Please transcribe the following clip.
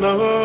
love.